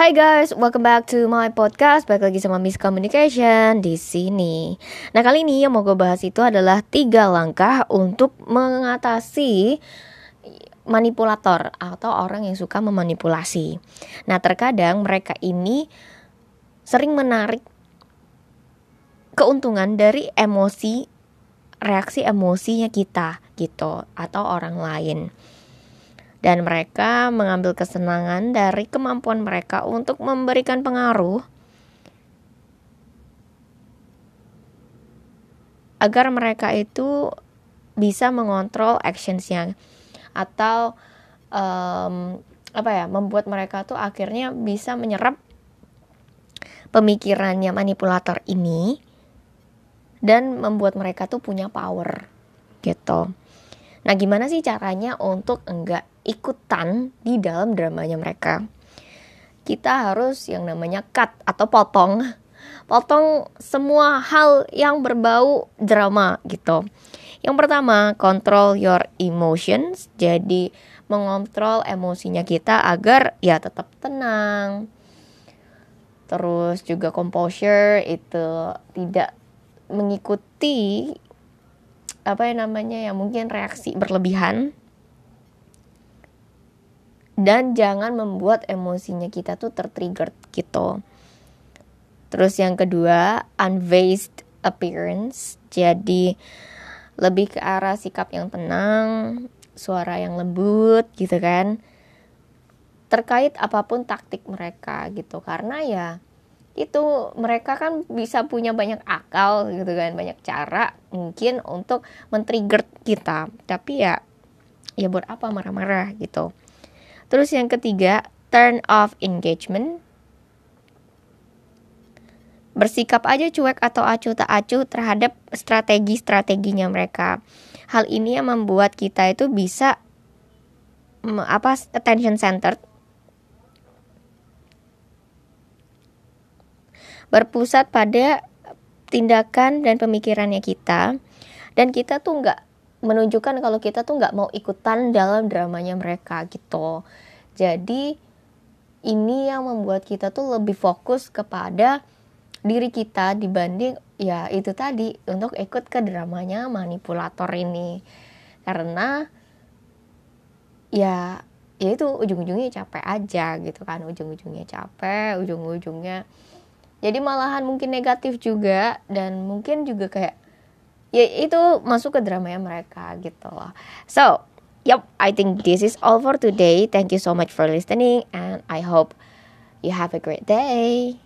Hai guys, welcome back to my podcast. Balik lagi sama Miss Communication di sini. Nah kali ini yang mau gue bahas itu adalah tiga langkah untuk mengatasi manipulator atau orang yang suka memanipulasi. Nah terkadang mereka ini sering menarik keuntungan dari emosi, reaksi emosinya kita gitu atau orang lain dan mereka mengambil kesenangan dari kemampuan mereka untuk memberikan pengaruh agar mereka itu bisa mengontrol actionsnya atau um, apa ya membuat mereka tuh akhirnya bisa menyerap pemikirannya manipulator ini dan membuat mereka tuh punya power gitu. Nah, gimana sih caranya untuk enggak ikutan di dalam dramanya mereka? Kita harus yang namanya cut atau potong. Potong semua hal yang berbau drama gitu. Yang pertama, control your emotions. Jadi, mengontrol emosinya kita agar ya tetap tenang. Terus juga composure itu tidak mengikuti apa yang namanya ya mungkin reaksi berlebihan dan jangan membuat emosinya kita tuh tertrigger gitu. Terus yang kedua, unveiled appearance. Jadi lebih ke arah sikap yang tenang, suara yang lembut gitu kan. Terkait apa pun taktik mereka gitu. Karena ya itu mereka kan bisa punya banyak akal gitu kan banyak cara mungkin untuk men-trigger kita. Tapi ya ya buat apa marah-marah gitu. Terus yang ketiga turn off engagement. Bersikap aja cuek atau acuh tak acuh terhadap strategi-strateginya mereka. Hal ini yang membuat kita itu bisa apa attention centered. Berpusat pada tindakan dan pemikirannya kita. Dan kita tuh nggak menunjukkan kalau kita tuh nggak mau ikutan dalam dramanya mereka gitu. Jadi ini yang membuat kita tuh lebih fokus kepada diri kita dibanding ya itu tadi untuk ikut ke dramanya manipulator ini. Karena ya ya itu ujung-ujungnya capek aja gitu kan. Ujung-ujungnya capek ujung-ujungnya jadi malahan mungkin negatif juga dan mungkin juga kayak ya itu masuk ke dramanya mereka gitu loh. So yep I think this is all for today. Thank you so much for listening and I hope you have a great day